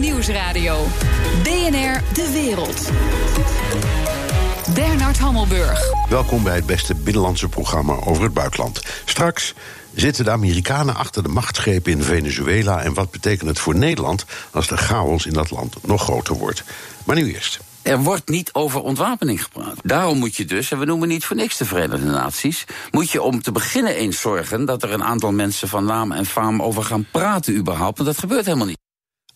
Nieuwsradio. BNR De Wereld. Bernard Hammelburg. Welkom bij het beste binnenlandse programma over het buitenland. Straks zitten de Amerikanen achter de machtsgrepen in Venezuela en wat betekent het voor Nederland als de chaos in dat land nog groter wordt. Maar nu eerst. Er wordt niet over ontwapening gepraat. Daarom moet je dus, en we noemen niet voor niks de Verenigde Naties, moet je om te beginnen eens zorgen dat er een aantal mensen van naam en faam over gaan praten überhaupt. Want dat gebeurt helemaal niet.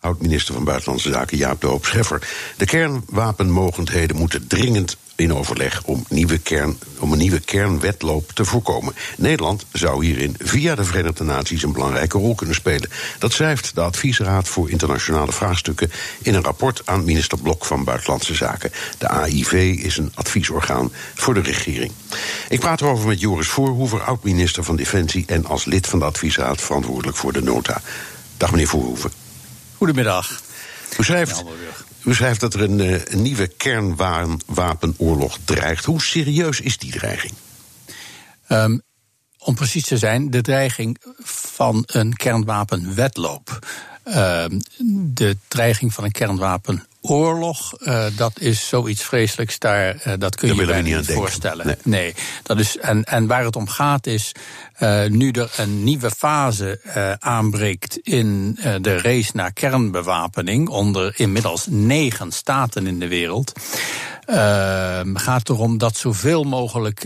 Oud-minister van Buitenlandse Zaken Jaap de Hoop Scheffer. De kernwapenmogendheden moeten dringend in overleg om, nieuwe kern, om een nieuwe kernwetloop te voorkomen. Nederland zou hierin via de Verenigde Naties een belangrijke rol kunnen spelen. Dat schrijft de Adviesraad voor Internationale Vraagstukken in een rapport aan minister Blok van Buitenlandse Zaken. De AIV is een adviesorgaan voor de regering. Ik praat erover met Joris Voorhoever, oud-minister van Defensie en als lid van de Adviesraad verantwoordelijk voor de nota. Dag meneer Voorhoeven. Goedemiddag. U schrijft, u schrijft dat er een, eh, een nieuwe kernwapenoorlog dreigt. Hoe serieus is die dreiging? Um, om precies te zijn, de dreiging van een kernwapenwetloop. Uh, de dreiging van een kernwapenoorlog, uh, dat is zoiets vreselijks. Daar, uh, dat kun je je niet voorstellen. Nee. nee. dat is, en, en waar het om gaat is, uh, nu er een nieuwe fase aanbreekt in de race naar kernbewapening onder inmiddels negen staten in de wereld. Gaat erom dat zoveel mogelijk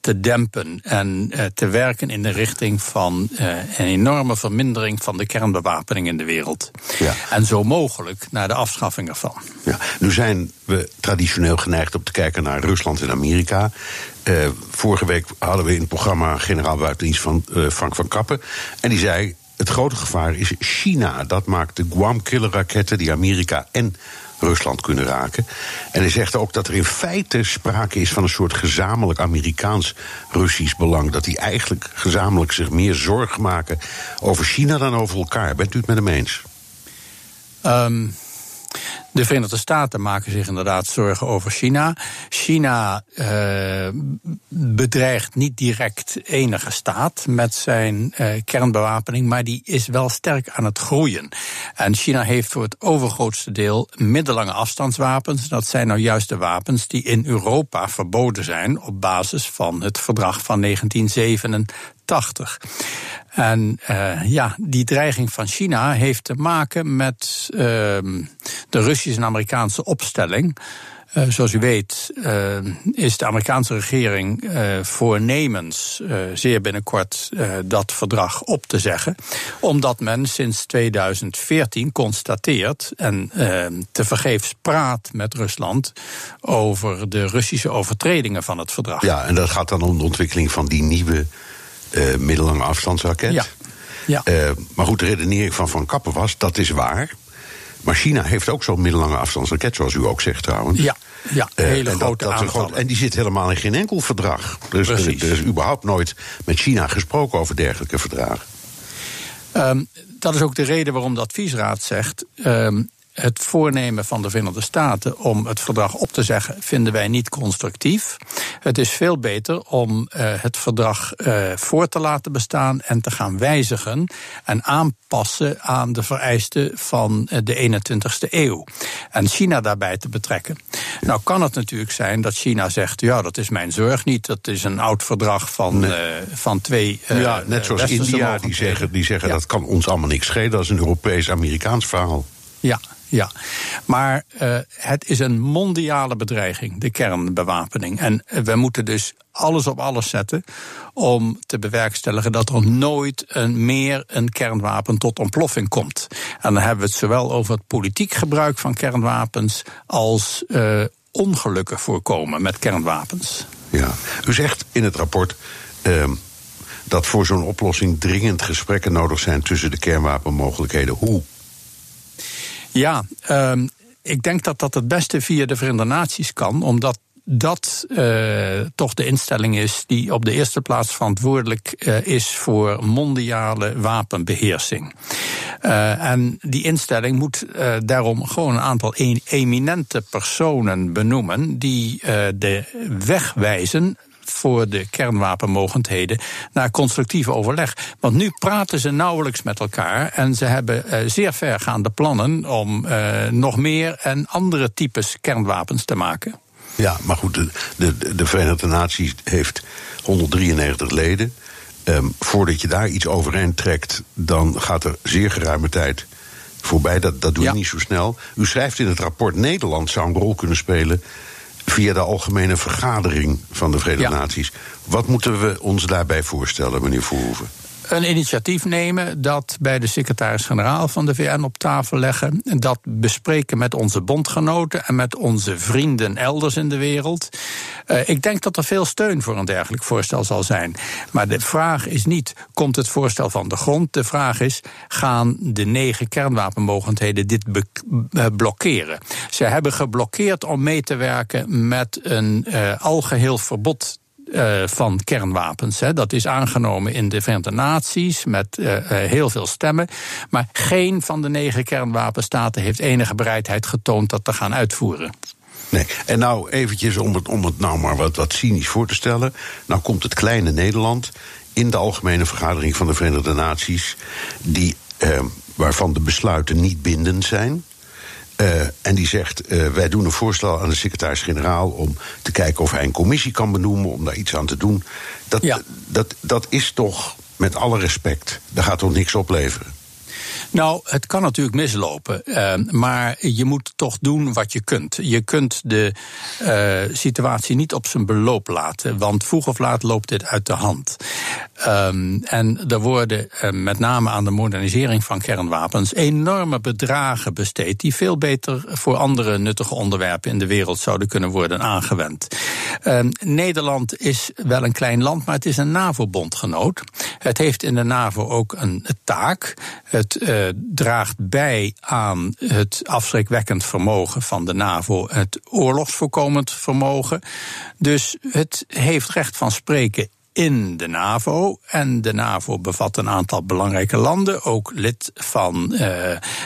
te dempen en te werken in de richting van een enorme vermindering van de kernbewapening in de wereld. Ja. En zo mogelijk naar de afschaffing ervan. Ja. Nu zijn we traditioneel geneigd om te kijken naar Rusland en Amerika. Uh, vorige week hadden we in het programma generaal buitendienst van uh, Frank van Kappen. En die zei: het grote gevaar is China. Dat maakt de Guam-killerraketten die Amerika en Rusland kunnen raken. En hij zegt ook dat er in feite sprake is van een soort gezamenlijk Amerikaans-Russisch belang. Dat die eigenlijk gezamenlijk zich meer zorgen maken over China dan over elkaar. Bent u het met hem eens? Um, de Verenigde Staten maken zich inderdaad zorgen over China. China uh, bedreigt niet direct enige staat met zijn uh, kernbewapening, maar die is wel sterk aan het groeien. En China heeft voor het overgrootste deel middellange afstandswapens. Dat zijn nou juist de wapens die in Europa verboden zijn op basis van het verdrag van 1987. En uh, ja, die dreiging van China heeft te maken met uh, de Russische en Amerikaanse opstelling. Uh, zoals u weet uh, is de Amerikaanse regering voornemens zeer binnenkort dat verdrag op te zeggen. Omdat men sinds 2014 constateert en tevergeefs praat met Rusland over de Russische overtredingen van het verdrag. Ja, en dat gaat dan om de ontwikkeling van die nieuwe uh, middellange afstandsraket. Ja. ja. Uh, maar goed, de redenering van Van Kappen was, dat is waar. Maar China heeft ook zo'n middellange afstandsraket, zoals u ook zegt trouwens. Ja, ja hele uh, grote dat, dat groot, En die zit helemaal in geen enkel verdrag. Dus er, er, is überhaupt nooit met China gesproken over dergelijke verdragen. Um, dat is ook de reden waarom de adviesraad zegt... Um, het voornemen van de Verenigde Staten om het verdrag op te zeggen, vinden wij niet constructief. Het is veel beter om uh, het verdrag uh, voor te laten bestaan en te gaan wijzigen en aanpassen aan de vereisten van uh, de 21ste eeuw. En China daarbij te betrekken. Nou kan het natuurlijk zijn dat China zegt, ja, dat is mijn zorg niet. Dat is een oud verdrag van, nee. van twee. ja, net zoals India, die zeggen, die zeggen ja. dat kan ons allemaal niks schelen. Dat is een Europees-Amerikaans verhaal. Ja, ja, maar uh, het is een mondiale bedreiging, de kernbewapening. En we moeten dus alles op alles zetten om te bewerkstelligen dat er nooit een, meer een kernwapen tot ontploffing komt. En dan hebben we het zowel over het politiek gebruik van kernwapens als uh, ongelukken voorkomen met kernwapens. Ja, u zegt in het rapport. Uh, dat voor zo'n oplossing dringend gesprekken nodig zijn tussen de kernwapenmogelijkheden. Hoe ja, um, ik denk dat dat het beste via de Verenigde Naties kan, omdat dat uh, toch de instelling is die op de eerste plaats verantwoordelijk uh, is voor mondiale wapenbeheersing. Uh, en die instelling moet daarom gewoon een aantal eminente personen benoemen die de weg wijzen voor de kernwapenmogendheden naar constructief overleg. Want nu praten ze nauwelijks met elkaar en ze hebben uh, zeer vergaande plannen om uh, nog meer en andere types kernwapens te maken. Ja, maar goed, de, de, de Verenigde Naties heeft 193 leden. Um, voordat je daar iets overeind trekt, dan gaat er zeer geruime tijd voorbij. Dat, dat doe je ja. niet zo snel. U schrijft in het rapport: Nederland zou een rol kunnen spelen via de algemene vergadering van de Verenigde ja. Naties. Wat moeten we ons daarbij voorstellen, meneer Voorhoeven? Een initiatief nemen, dat bij de secretaris-generaal van de VN op tafel leggen, dat bespreken met onze bondgenoten en met onze vrienden elders in de wereld. Uh, ik denk dat er veel steun voor een dergelijk voorstel zal zijn. Maar de vraag is niet, komt het voorstel van de grond? De vraag is, gaan de negen kernwapenmogendheden dit blokkeren? Ze hebben geblokkeerd om mee te werken met een uh, algeheel verbod uh, van kernwapens. Hè. Dat is aangenomen in de Verenigde Naties met uh, heel veel stemmen. Maar geen van de negen kernwapenstaten heeft enige bereidheid getoond dat te gaan uitvoeren. Nee, en nou eventjes om het, om het nou maar wat, wat cynisch voor te stellen. Nou komt het kleine Nederland in de Algemene Vergadering van de Verenigde Naties, die, eh, waarvan de besluiten niet bindend zijn. Uh, en die zegt: uh, Wij doen een voorstel aan de secretaris-generaal om te kijken of hij een commissie kan benoemen om daar iets aan te doen. Dat, ja. dat, dat is toch, met alle respect, daar gaat toch niks opleveren. Nou, het kan natuurlijk mislopen. Uh, maar je moet toch doen wat je kunt. Je kunt de uh, situatie niet op zijn beloop laten. Want vroeg of laat loopt dit uit de hand. Um, en er worden uh, met name aan de modernisering van kernwapens enorme bedragen besteed. die veel beter voor andere nuttige onderwerpen in de wereld zouden kunnen worden aangewend. Um, Nederland is wel een klein land, maar het is een NAVO-bondgenoot. Het heeft in de NAVO ook een taak. Het uh, draagt bij aan het afschrikwekkend vermogen van de NAVO, het oorlogsvoorkomend vermogen. Dus het heeft recht van spreken in de NAVO. En de NAVO bevat een aantal belangrijke landen, ook lid van uh,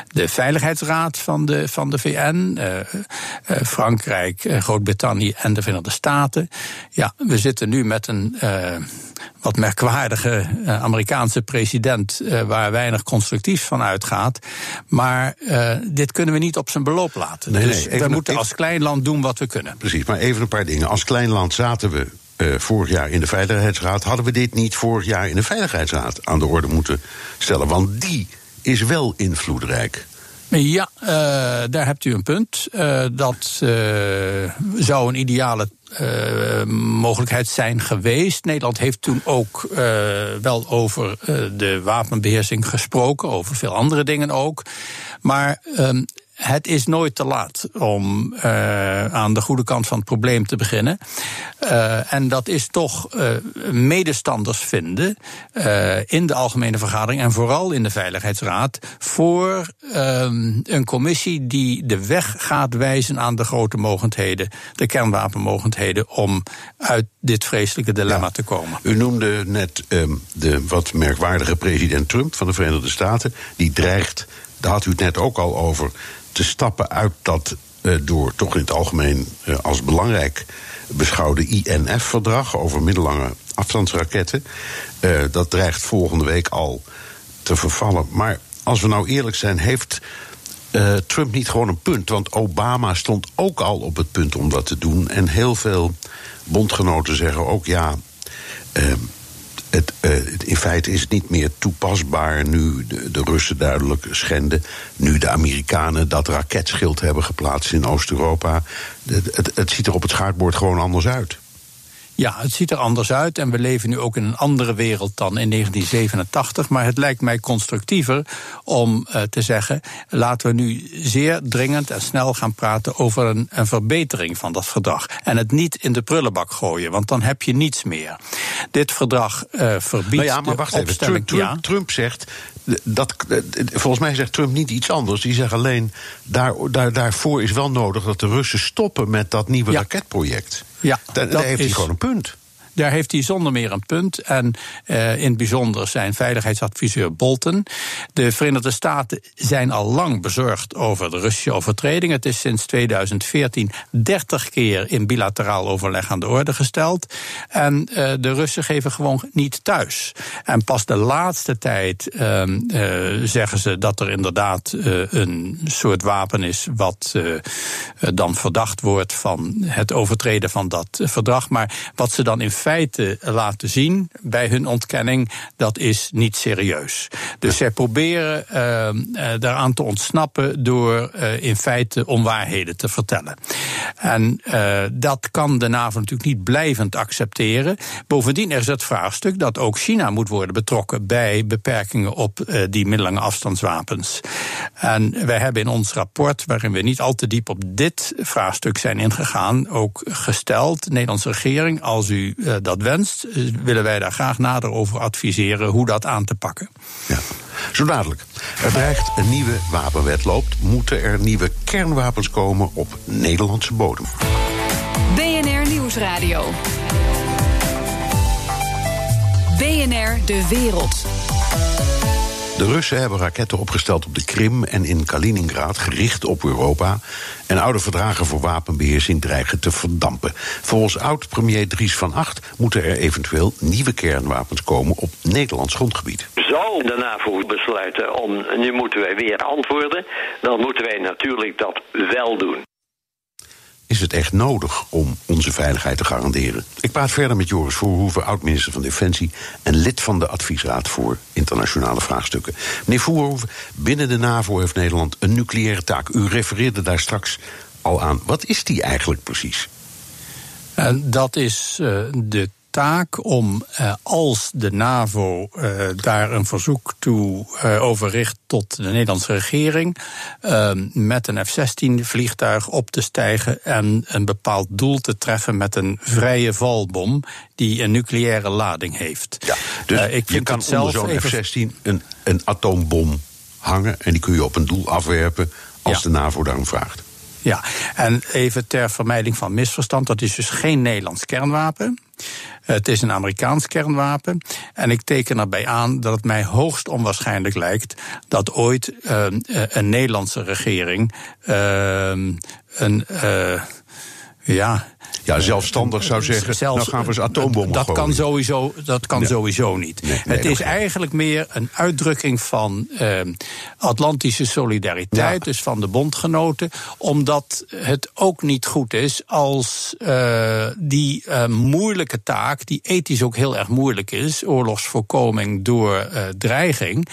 de Veiligheidsraad van de, van de VN, uh, uh, Frankrijk, Groot-Brittannië en de Verenigde Staten. Ja, we zitten nu met een wat merkwaardige Amerikaanse president, waar weinig constructiefs van uitgaat. Maar dit kunnen we niet op zijn beloop laten. Nee, dus nee, we moeten als klein land doen wat we kunnen. Precies, maar even een paar dingen. Als klein land zaten we uh, vorig jaar in de Veiligheidsraad, hadden we dit niet vorig jaar in de Veiligheidsraad aan de orde moeten stellen. Want die is wel invloedrijk. Ja, uh, daar hebt u een punt. Uh, dat zou een ideale mogelijkheid zijn geweest. Nederland heeft toen ook wel over de wapenbeheersing gesproken, over veel andere dingen ook. Maar um, het is nooit te laat om uh, aan de goede kant van het probleem te beginnen. Uh, en dat is toch uh, medestanders vinden in de Algemene Vergadering en vooral in de Veiligheidsraad voor een commissie die de weg gaat wijzen aan de grote mogendheden, de kernwapenmogendheden, om uit dit vreselijke dilemma ja, te komen. U noemde net um, de wat merkwaardige president Trump van de Verenigde Staten, die dreigt, daar had u het net ook al over te stappen uit dat uh, door toch in het algemeen uh, als belangrijk beschouwde INF-verdrag over middellange afstandsraketten. Uh, dat dreigt volgende week al te vervallen. Maar als we nou eerlijk zijn, heeft Trump niet gewoon een punt? Want Obama stond ook al op het punt om dat te doen. En heel veel bondgenoten zeggen ook ja het, uh, in feite is het niet meer toepasbaar nu de, de, Russen duidelijk schenden. Nu de Amerikanen dat raketschild hebben geplaatst in Oost-Europa. Het, het, het ziet er op het schaakbord gewoon anders uit. Ja, het ziet er anders uit en we leven nu ook in een andere wereld dan in 1987. Maar het lijkt mij constructiever om uh, te zeggen: laten we nu zeer dringend en snel gaan praten over een, een, verbetering van dat verdrag. En het niet in de prullenbak gooien, want dan heb je niets meer. Dit verdrag uh, verbiedt. Nou ja, maar wacht even. Trump, Trump, ja. Trump zegt dat, volgens mij zegt Trump niet iets anders. Die zegt alleen, daar, daar, daarvoor is wel nodig dat de Russen stoppen met dat nieuwe ja. raketproject. Ja, daar, daar heeft is, hij gewoon een punt. Daar heeft hij zonder meer een punt. En uh, in het bijzonder zijn veiligheidsadviseur Bolton. De Verenigde Staten zijn al lang bezorgd over de Russische overtreding. Het is sinds 2014 30 keer in bilateraal overleg aan de orde gesteld. En uh, de Russen geven gewoon niet thuis. En pas de laatste tijd uh, zeggen ze dat er inderdaad een soort wapen is wat dan verdacht wordt van het overtreden van dat verdrag. Maar wat ze dan in feite laten zien bij hun ontkenning, dat is niet serieus. Dus zij proberen uh, daaraan te ontsnappen door uh, in feite onwaarheden te vertellen. En dat kan de NAVO natuurlijk niet blijvend accepteren. Bovendien is het vraagstuk dat ook China moet worden betrokken bij beperkingen op die middellange afstandswapens. En wij hebben in ons rapport, waarin we niet al te diep op dit vraagstuk zijn ingegaan, ook gesteld, de Nederlandse regering, als u dat wenst, willen wij daar graag nader over adviseren hoe dat aan te pakken. Ja. Zo dadelijk. Er dreigt een nieuwe wapenwet loopt. Moeten er nieuwe kernwapens komen op Nederlandse bodem? BNR Nieuwsradio. BNR De Wereld. De Russen hebben raketten opgesteld op de Krim en in Kaliningrad, gericht op Europa. En oude verdragen voor wapenbeheersing dreigen te verdampen. Volgens oud-premier Dries van Acht moeten er eventueel nieuwe kernwapens komen op Nederlands grondgebied. Zou de NAVO besluiten om nu moeten wij weer antwoorden, dan moeten wij natuurlijk dat wel doen is het echt nodig om onze veiligheid te garanderen? Ik praat verder met Joris Voorhoeven, oud-minister van Defensie en lid van de Adviesraad voor Internationale Vraagstukken. Meneer Voorhoeven, binnen de NAVO heeft Nederland een nucleaire taak. U refereerde daar straks al aan. Wat is die eigenlijk precies? En dat is uh, de taak om, uh, als de NAVO uh, daar een verzoek toe uh, over richt tot de Nederlandse regering, met een F-16 vliegtuig op te stijgen en een bepaald doel te treffen met een vrije valbom die een nucleaire lading heeft. Ja, dus ik je kan onder zo'n F-16 een, een atoombom hangen en die kun je op een doel afwerpen als ja. de NAVO daarom vraagt. Ja, en even ter vermijding van misverstand, dat is dus geen Nederlands kernwapen. Het is een Amerikaans kernwapen. En ik teken erbij aan dat het mij hoogst onwaarschijnlijk lijkt dat ooit uh, een Nederlandse regering uh, een. Uh, ja, ja, zelfstandig zou zeggen, Zelfs, nou gaan we eens atoombommen dat gooien. Kan sowieso, dat kan sowieso niet. Nee, nee, het is eigenlijk meer een uitdrukking van uh, Atlantische solidariteit, ja. dus van de bondgenoten, omdat het ook niet goed is als uh, die uh, moeilijke taak, die ethisch ook heel erg moeilijk is, oorlogsvoorkoming door dreiging,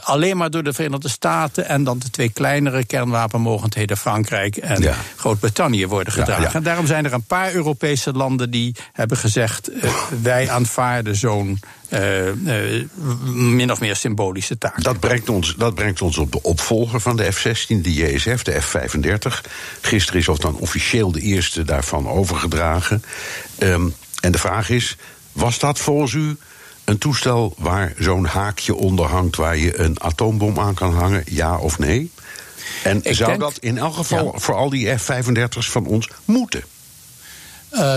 alleen maar door de Verenigde Staten en dan de twee kleinere kernwapenmogendheden Frankrijk en ja. Groot-Brittannië worden gedragen. En daarom zijn er een paar Europese landen die hebben gezegd: uh, wij aanvaarden zo'n uh, uh, min of meer symbolische taak. Dat brengt, ons, dat brengt ons op de opvolger van de F-16, de JSF, de F-35. Gisteren is of dan officieel de eerste daarvan overgedragen. Um, en de vraag is: was dat volgens u een toestel waar zo'n haakje onder hangt waar je een atoombom aan kan hangen, ja of nee? En Ik zou denk, dat in elk geval ja. voor al die F-35's van ons moeten? Uh,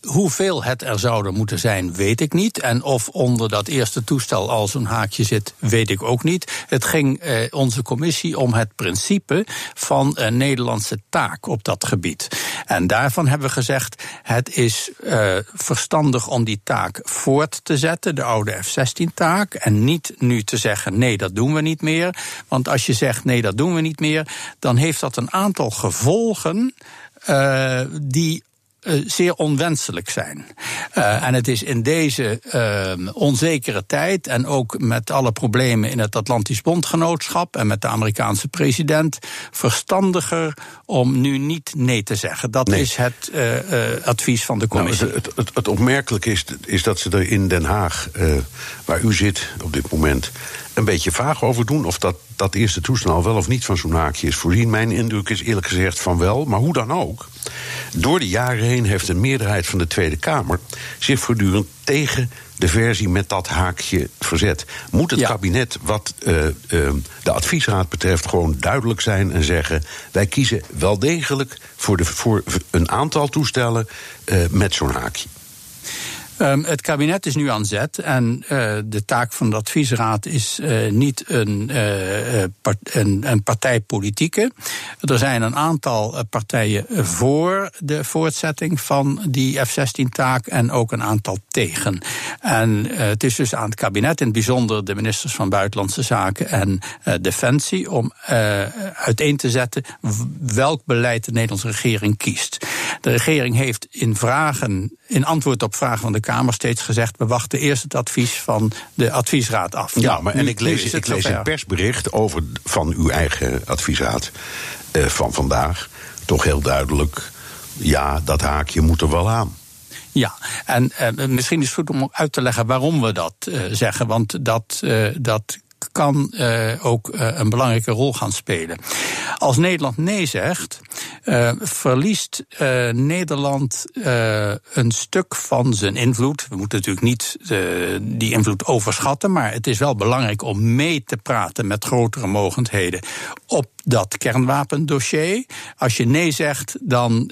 Hoeveel het er zouden moeten zijn, weet ik niet. En of onder dat eerste toestel al zo'n haakje zit, weet ik ook niet. Het ging eh, onze commissie om het principe van een Nederlandse taak op dat gebied. En daarvan hebben we gezegd: het is uh, verstandig om die taak voort te zetten, de oude F-16-taak. En niet nu te zeggen: nee, dat doen we niet meer. Want als je zegt: nee, dat doen we niet meer, dan heeft dat een aantal gevolgen. Uh, die uh, zeer onwenselijk zijn. Uh, en het is in deze uh, onzekere tijd en ook met alle problemen in het Atlantisch Bondgenootschap en met de Amerikaanse president verstandiger om nu niet nee te zeggen. Dat nee. is het advies van de nou, commissie. Nou, het, het, het opmerkelijke is, is dat ze er in Den Haag, waar u zit op dit moment, een beetje vaag over doen of dat, dat eerste toestel wel of niet van zo'n haakje is voorzien. Mijn indruk is eerlijk gezegd van wel, maar hoe dan ook. Door de jaren heen heeft een meerderheid van de Tweede Kamer zich voortdurend tegen de versie met dat haakje verzet. Moet het ja. kabinet, wat uh, uh, de adviesraad betreft, gewoon duidelijk zijn en zeggen: wij kiezen wel degelijk voor, de, voor een aantal toestellen uh, met zo'n haakje? Um, het kabinet is nu aan zet en uh, de taak van de adviesraad is uh, niet een, uh, part, een, een, partijpolitieke. Er zijn een aantal partijen voor de voortzetting van die F-16-taak en ook een aantal tegen. En het is dus aan het kabinet, in het bijzonder de ministers van Buitenlandse Zaken en Defensie, om uiteen te zetten welk beleid de Nederlandse regering kiest. De regering heeft in vragen, in antwoord op vragen van de Kamer steeds gezegd: we wachten eerst het advies van de adviesraad af. Ja, nou, maar en ik lees, ik lees een persbericht over van uw eigen adviesraad uh, van vandaag. Toch heel duidelijk. Ja, dat haakje moet er wel aan. Ja, en uh, misschien is het goed om uit te leggen waarom we dat uh, zeggen. Want dat, dat kan uh, ook uh, een belangrijke rol gaan spelen. Als Nederland nee zegt, uh, verliest Nederland een stuk van zijn invloed. We moeten natuurlijk niet die invloed overschatten, maar het is wel belangrijk om mee te praten met grotere mogendheden op dat kernwapendossier. Als je nee zegt, dan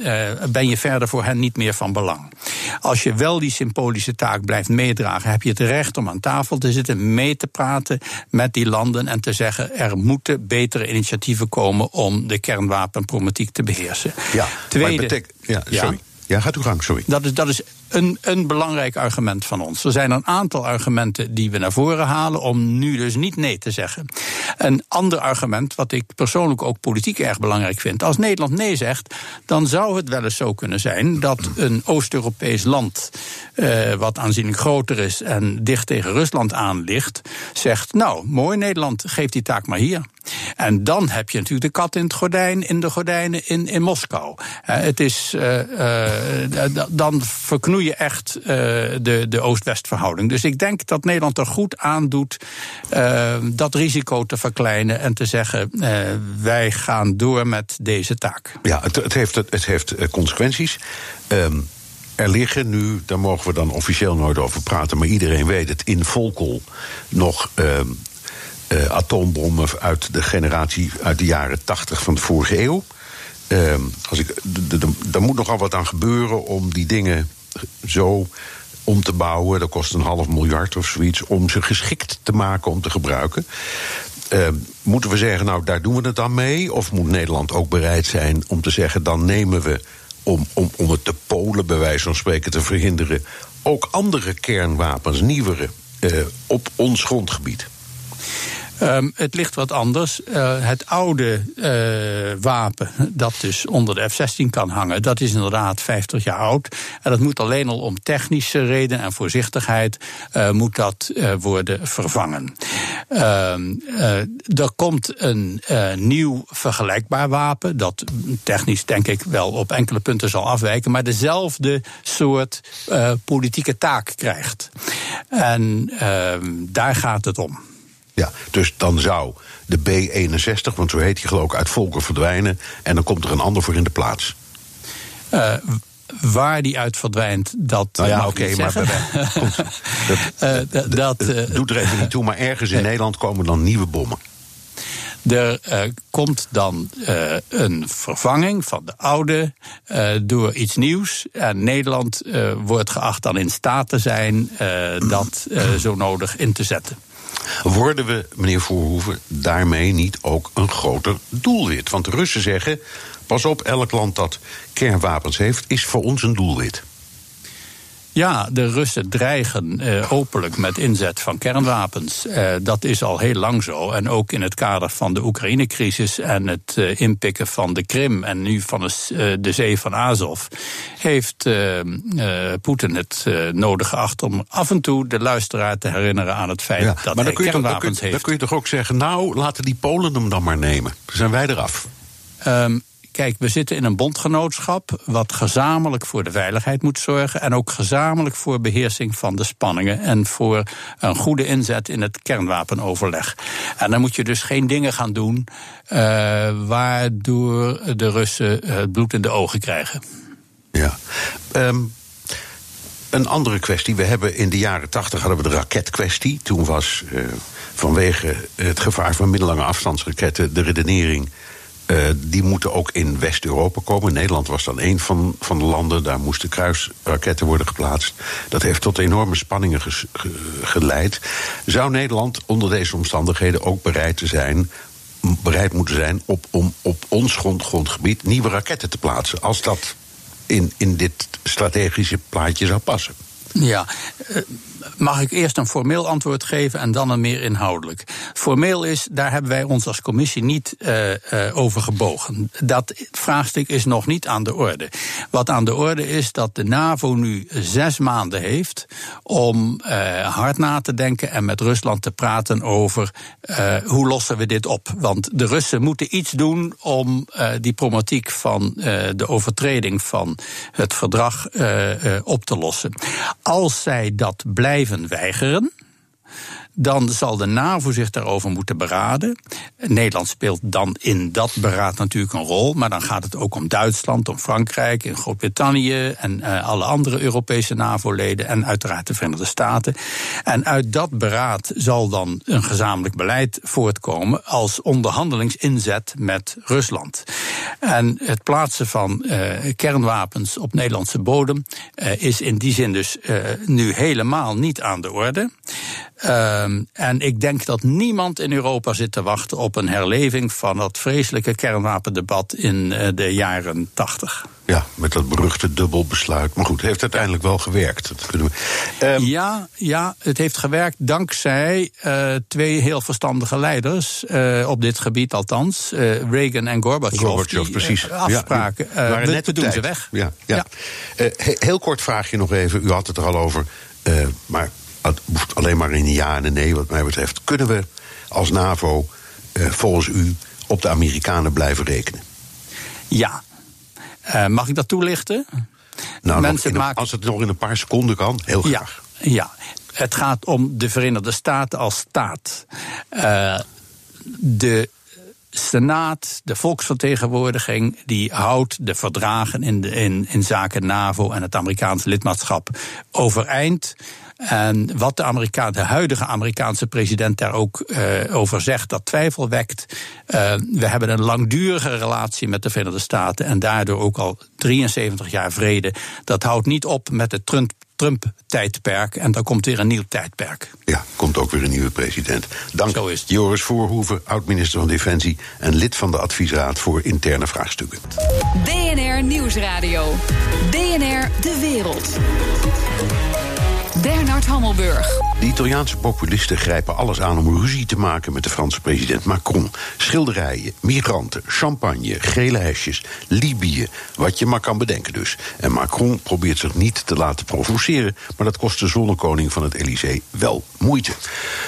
ben je verder voor hen niet meer van belang. Als je wel die symbolische taak blijft meedragen, heb je het recht om aan tafel te zitten, mee te praten met die landen en te zeggen: er moeten betere initiatieven komen om de kernwapenproblematiek te beheersen. Ja, Tweede, ja, sorry. Ja, gaat uw gang, sorry. Dat is, dat is een, een belangrijk argument van ons. Er zijn een aantal argumenten die we naar voren halen om nu dus niet nee te zeggen. Een ander argument, wat ik persoonlijk ook politiek erg belangrijk vind. Als Nederland nee zegt, dan zou het wel eens zo kunnen zijn dat een Oost-Europees land, eh, wat aanzienlijk groter is en dicht tegen Rusland aan ligt, zegt: Nou, mooi Nederland, geef die taak maar hier. En dan heb je natuurlijk de kat in het gordijn, in de gordijnen in, in Moskou. Uh, het is, uh, dan je echt de, de Oost-West verhouding. Dus ik denk dat Nederland er goed aan doet dat risico te verkleinen en te zeggen: wij gaan door met deze taak. Ja, het, het heeft, het, heeft consequenties. Um, er liggen nu, daar mogen we dan officieel nooit over praten, maar iedereen weet het, in Volkel nog uh, uh, atoombommen uit de generatie uit de jaren 80 van de vorige eeuw. Uh, als ik, er moet nogal wat aan gebeuren om die dingen zo om te bouwen. Dat kost een half miljard of zoiets. Om ze geschikt te maken om te gebruiken. Uh, moeten we zeggen, nou daar doen we het dan mee? Of moet Nederland ook bereid zijn om te zeggen, dan nemen we om, om, om het te Polen, bij wijze van spreken, te verhinderen, ook andere kernwapens, nieuwere, uh, op ons grondgebied? Um, het ligt wat anders. Uh, het oude uh, wapen, dat dus onder de F-16 kan hangen, dat is inderdaad 50 jaar oud. En dat moet alleen al om technische redenen en voorzichtigheid uh, moet dat worden vervangen. Ehm, er komt een nieuw vergelijkbaar wapen, dat technisch denk ik wel op enkele punten zal afwijken, maar dezelfde soort politieke taak krijgt. En ehm, daar gaat het om. Ja, dus dan zou de B61, want zo heet die geloof ik, uit Volker verdwijnen. En dan komt er een ander voor in de plaats. Uh, waar die uit verdwijnt, dat. Nou ja, oké, okay, maar. dat, uh, dat uh, doet er even niet toe, maar ergens in Nederland komen dan nieuwe bommen. Er uh, komt dan uh, een vervanging van de oude uh, door iets nieuws. En Nederland wordt geacht dan in staat te zijn dat zo nodig in te zetten. Worden we, meneer Voorhoeven, daarmee niet ook een groter doelwit? Want de Russen zeggen: pas op, elk land dat kernwapens heeft, is voor ons een doelwit. Ja, de Russen dreigen uh, openlijk met inzet van kernwapens. Uh, dat is al heel lang zo. En ook in het kader van de Oekraïne-crisis en het uh, inpikken van de Krim en nu van de, de zee van Azov, heeft Poetin het nodig geacht om af en toe de luisteraar te herinneren aan het feit ja, dat maar hij kernwapens toch, dan heeft. Dan kun je toch ook zeggen, nou, laten die Polen hem dan maar nemen. Dan zijn wij eraf. Um, Kijk, we zitten in een bondgenootschap wat gezamenlijk voor de veiligheid moet zorgen en ook gezamenlijk voor beheersing van de spanningen en voor een goede inzet in het kernwapenoverleg. En dan moet je dus geen dingen gaan doen uh, waardoor de Russen het bloed in de ogen krijgen. Ja. Um, een andere kwestie. We hebben in de jaren tachtig hadden we de raketkwestie. Toen was uh, vanwege het gevaar van middellange afstandsraketten de redenering Uh, die moeten ook in West-Europa komen. Nederland was dan een van, van de landen. Daar moesten kruisraketten worden geplaatst. Dat heeft tot enorme spanningen ge geleid. Zou Nederland onder deze omstandigheden ook bereid te zijn bereid moeten zijn op, om op ons grond, grondgebied nieuwe raketten te plaatsen. Als dat in, in dit strategische plaatje zou passen. Ja, eh, mag ik eerst een formeel antwoord geven en dan een meer inhoudelijk. Formeel is, daar hebben wij ons als commissie niet uh, uh, over gebogen. Dat vraagstuk is nog niet aan de orde. Wat aan de orde is dat de NAVO nu zes maanden heeft om uh, hard na te denken en met Rusland te praten over hoe lossen we dit op. Want de Russen moeten iets doen om die problematiek van de overtreding van het verdrag op te lossen. Als zij dat blijven blijven weigeren dan zal de NAVO zich daarover moeten beraden. Nederland speelt dan in dat beraad natuurlijk een rol, maar dan gaat het ook om Duitsland, om Frankrijk, en Groot-Brittannië en uh, alle andere Europese NAVO-leden en uiteraard de Verenigde Staten. En uit dat beraad zal dan een gezamenlijk beleid voortkomen als onderhandelingsinzet met Rusland. En het plaatsen van uh, kernwapens op Nederlandse bodem uh, is in die zin dus nu helemaal niet aan de orde. Um, en ik denk dat niemand in Europa zit te wachten op een herleving van dat vreselijke kernwapendebat in uh, de jaren tachtig. Ja, met dat beruchte dubbelbesluit. Maar goed, het heeft uiteindelijk wel gewerkt. Dat kunnen we. Um, ja, ja, het heeft gewerkt dankzij uh, twee heel verstandige leiders. Uh, op dit gebied althans. Uh, Reagan en Gorbachev. Gorbachev, die, precies. afspraken. Ja, we, net we doen ze weg. Ja, ja. ja. heel kort vraagje nog even. U had het er al over. maar hoeft alleen maar in een ja en een nee, wat mij betreft. Kunnen we als NAVO eh, volgens u op de Amerikanen blijven rekenen? Ja. Uh, mag ik dat toelichten? Nou, Mensen maken... als het nog in een paar seconden kan, heel graag. Ja, ja. het gaat om de Verenigde Staten als staat. Uh, de Senaat, de volksvertegenwoordiging, die houdt de verdragen in, de, in, in zaken NAVO en het Amerikaanse lidmaatschap overeind. En wat de, Amerika de huidige Amerikaanse president daar ook uh, over zegt, dat twijfel wekt. Uh, we hebben een langdurige relatie met de Verenigde Staten en daardoor ook al 73 jaar vrede. Dat houdt niet op met het Trump Trump-tijdperk. En dan komt weer een nieuw tijdperk. Ja, komt ook weer een nieuwe president. Dank Zo is Joris Voorhoeven, oud-minister van Defensie... en lid van de adviesraad voor interne vraagstukken. DNR Nieuwsradio. DNR De Wereld. Bernard Hammelburg. De Italiaanse populisten grijpen alles aan om ruzie te maken met de Franse president Macron. Schilderijen, migranten, champagne, gele hesjes, Libië, wat je maar kan bedenken dus. En Macron probeert zich niet te laten provoceren, maar dat kost de zonnekoning van het Elysée wel moeite.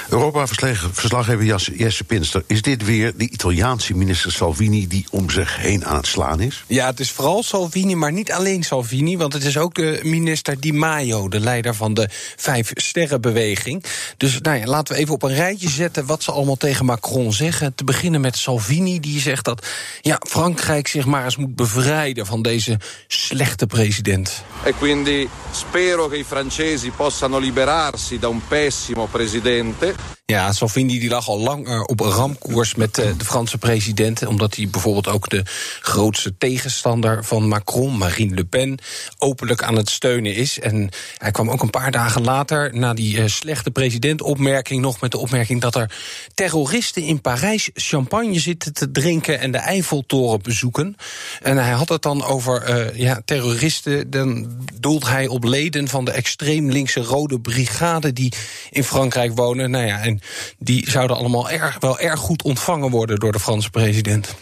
Europa-verslaggever Jesse Pinster, is dit weer de Italiaanse minister Salvini die om zich heen aan het slaan is? Ja, het is vooral Salvini, maar niet alleen Salvini, want het is ook de minister Di Maio, de leider van de Vijf Sterrenbeweging. Dus nou ja, laten we even op een rijtje zetten wat ze allemaal tegen Macron zeggen. Te beginnen met Salvini, die zegt dat ja, Frankrijk zich maar eens moet bevrijden van deze slechte president. En quindi spero che i francesi possano liberarsi da un pessimo presidente. Ja, Salvini die lag al lang uh, op ramkoers met uh, de Franse president. Omdat hij bijvoorbeeld ook de grootste tegenstander van Macron, Marine Le Pen, openlijk aan het steunen is. En hij kwam ook een paar dagen later, na die uh, slechte presidentopmerking, nog met de opmerking dat er terroristen in Parijs champagne zitten te drinken en de Eiffeltoren bezoeken. En hij had het dan over ja, terroristen. Dan doelt hij op leden van de extreem linkse Rode Brigade die in Frankrijk wonen. Nou ja, en die zouden allemaal erg, wel erg goed ontvangen worden door de Franse president.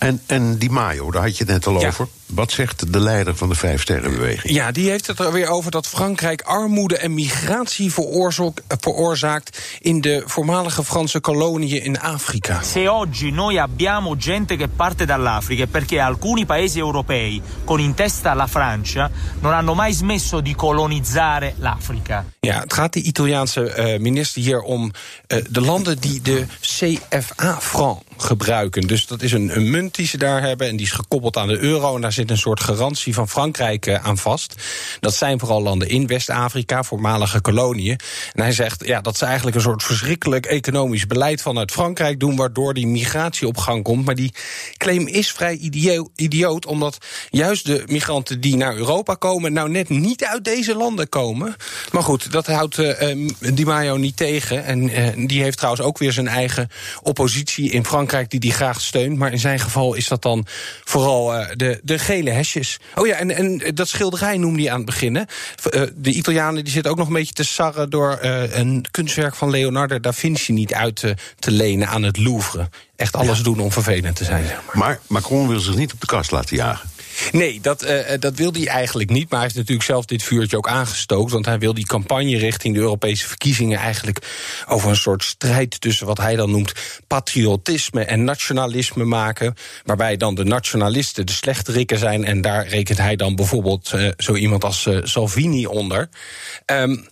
En, en die Mayo, daar had je het net al over. Wat zegt de leider van de Vijf Sterrenbeweging? Ja, die heeft het er weer over dat Frankrijk armoede en migratie veroorzaakt in de voormalige Franse koloniën in Afrika. Se oggi noi abbiamo gente che parte dall'Africa perché alcuni paesi europei, con in testa la Francia, non hanno mai smesso di colonizzare l'Africa. Ja, het gaat de Italiaanse uh, minister hier om uh, de landen die de CFA-franc gebruiken. Dus dat is een, een munt die ze daar hebben en die is gekoppeld aan de euro en daar zit een soort garantie van Frankrijk uh, aan vast. Dat zijn vooral landen in West-Afrika, voormalige koloniën. En hij zegt ja, dat ze eigenlijk een soort verschrikkelijk economisch beleid vanuit Frankrijk doen, waardoor die migratie op gang komt. Maar die claim is vrij idioot, omdat juist de migranten die naar Europa komen, nou net niet uit deze landen komen. Maar goed, dat houdt uh, Di Maio niet tegen. En die heeft trouwens ook weer zijn eigen oppositie in Frankrijk die die graag steunt. Maar in zijn geval is dat dan vooral uh, de, de gele hesjes. Oh ja, en, en dat schilderij noemde hij aan het begin. Hè. de Italianen die zitten ook nog een beetje te sarren door een kunstwerk van Leonardo da Vinci niet uit te, te lenen aan het Louvre. Echt alles ja. doen om vervelend te zijn. Zeg maar. maar Macron wil zich niet op de kast laten jagen. Nee, dat, uh, dat wil hij eigenlijk niet. Maar hij heeft natuurlijk zelf dit vuurtje ook aangestookt. Want hij wil die campagne richting de Europese verkiezingen eigenlijk over een soort strijd tussen wat hij dan noemt patriotisme en nationalisme maken. Waarbij dan de nationalisten de slechterikken zijn. En daar rekent hij dan bijvoorbeeld uh, zo iemand als Salvini onder. Um,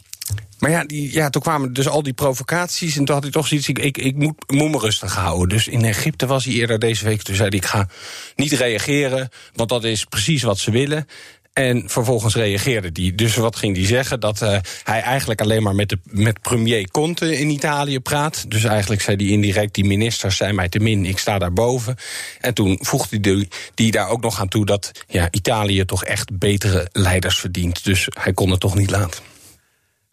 maar ja, die, ja, toen kwamen dus al die provocaties. En toen had hij toch zoiets. Ik, ik, moet, moet me rustig houden. Dus in Egypte was hij eerder deze week. Toen zei hij: Ik ga niet reageren. Want dat is precies wat ze willen. En vervolgens reageerde hij. Dus wat ging hij zeggen? Dat uh, hij eigenlijk alleen maar met, de, met premier Conte in Italië praat. Dus eigenlijk zei hij indirect: die ministers zijn mij te min, ik sta daarboven. En toen voegde hij die daar ook nog aan toe dat ja, Italië toch echt betere leiders verdient. Dus hij kon het toch niet laten.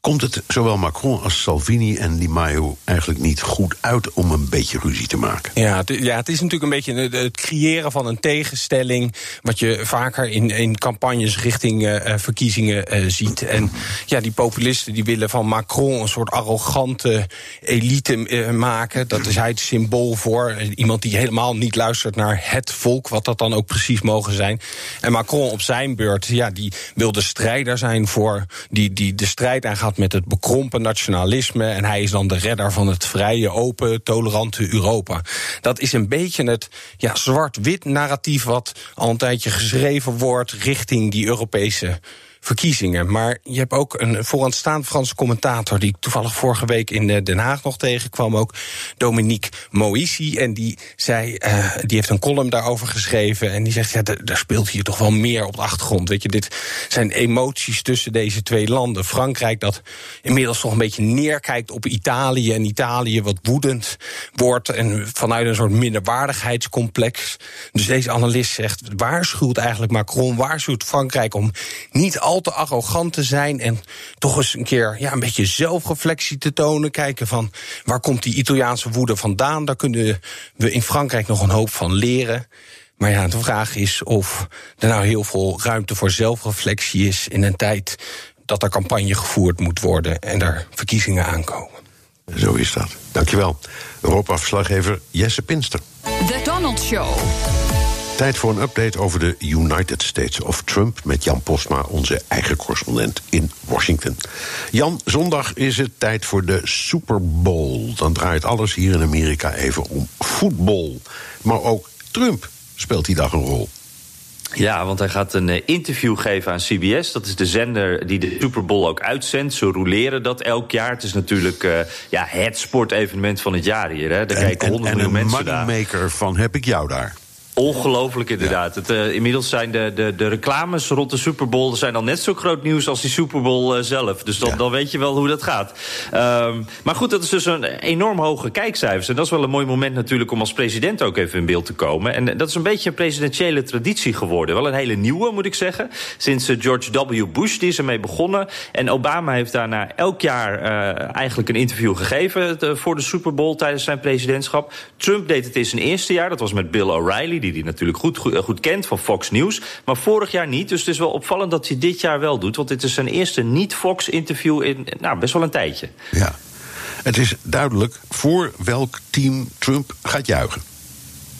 Komt het zowel Macron als Salvini en Di Maio eigenlijk niet goed uit om een beetje ruzie te maken? Ja, het, ja, het is natuurlijk een beetje het creëren van een tegenstelling. wat je vaker in, in campagnes richting uh, verkiezingen uh, ziet. En ja, die populisten die willen van Macron een soort arrogante elite maken. Dat is hij het symbool voor. Iemand die helemaal niet luistert naar het volk, wat dat dan ook precies mogen zijn. En Macron op zijn beurt, ja, die wil de strijder zijn voor. die, die de strijd met het bekrompen nationalisme. En hij is dan de redder van het vrije, open, tolerante Europa. Dat is een beetje het ja, zwart-wit narratief wat al een tijdje geschreven wordt richting die Europese verkiezingen. Maar je hebt ook een vooraanstaand Franse commentator... die ik toevallig vorige week in eh, Den Haag nog tegenkwam ook. Dominique Moïsi. En die, zei, uh, die heeft een column daarover geschreven. En die zegt, ja, er speelt hier toch wel meer op de achtergrond. Weet je, dit zijn emoties tussen deze twee landen. Frankrijk dat inmiddels toch een beetje neerkijkt op Italië... en Italië wat woedend wordt... en vanuit een soort minderwaardigheidscomplex. Dus deze analist zegt, waarschuwt eigenlijk Macron... waarschuwt Frankrijk om niet al al te arrogant te zijn en toch eens een keer ja, een beetje zelfreflectie te tonen. Kijken van waar komt die Italiaanse woede vandaan? Daar kunnen we in Frankrijk nog een hoop van leren. Maar ja, de vraag is of er nou heel veel ruimte voor zelfreflectie is in een tijd dat er campagne gevoerd moet worden en er verkiezingen aankomen. Zo is dat. Dankjewel. Europa-verslaggever Jesse Pinster. The Donald Show. Tijd voor een update over de United States of Trump met Jan Postma, onze eigen correspondent in Washington. Jan, zondag is het tijd voor de Super Bowl. Dan draait alles hier in Amerika even om voetbal. Maar ook Trump speelt die dag een rol. Ja, want hij gaat een uh, interview geven aan CBS. Dat is de zender die de Super Bowl ook uitzendt. Ze roleren dat elk jaar. Het is natuurlijk uh, ja, het sportevenement van het jaar hier. Hè. Daar en, kijken honderd miljoen mensen naar. En een moneymaker van heb ik jou daar. Ongelooflijk inderdaad. Ja. Het, uh, inmiddels zijn de, de, de reclames rond de Super Bowl zijn al net zo groot nieuws als die Super Bowl uh, zelf. Dus dan, ja. dan weet je wel hoe dat gaat. Um, maar goed, dat is dus een enorm hoge kijkcijfers. En dat is wel een mooi moment natuurlijk om als president ook even in beeld te komen. En dat is een beetje een presidentiële traditie geworden. Wel een hele nieuwe, moet ik zeggen. Sinds George W. Bush die is ermee begonnen. En Obama heeft daarna elk jaar eigenlijk een interview gegeven voor de Super Bowl tijdens zijn presidentschap. Trump deed het in zijn eerste jaar. Dat was met Bill O'Reilly die hij natuurlijk goed, goed, kent van Fox News. Maar vorig jaar niet. Dus het is wel opvallend dat hij dit jaar wel doet. Want dit is zijn eerste niet-Fox-interview in nou, best wel een tijdje. Ja. Het is duidelijk voor welk team Trump gaat juichen.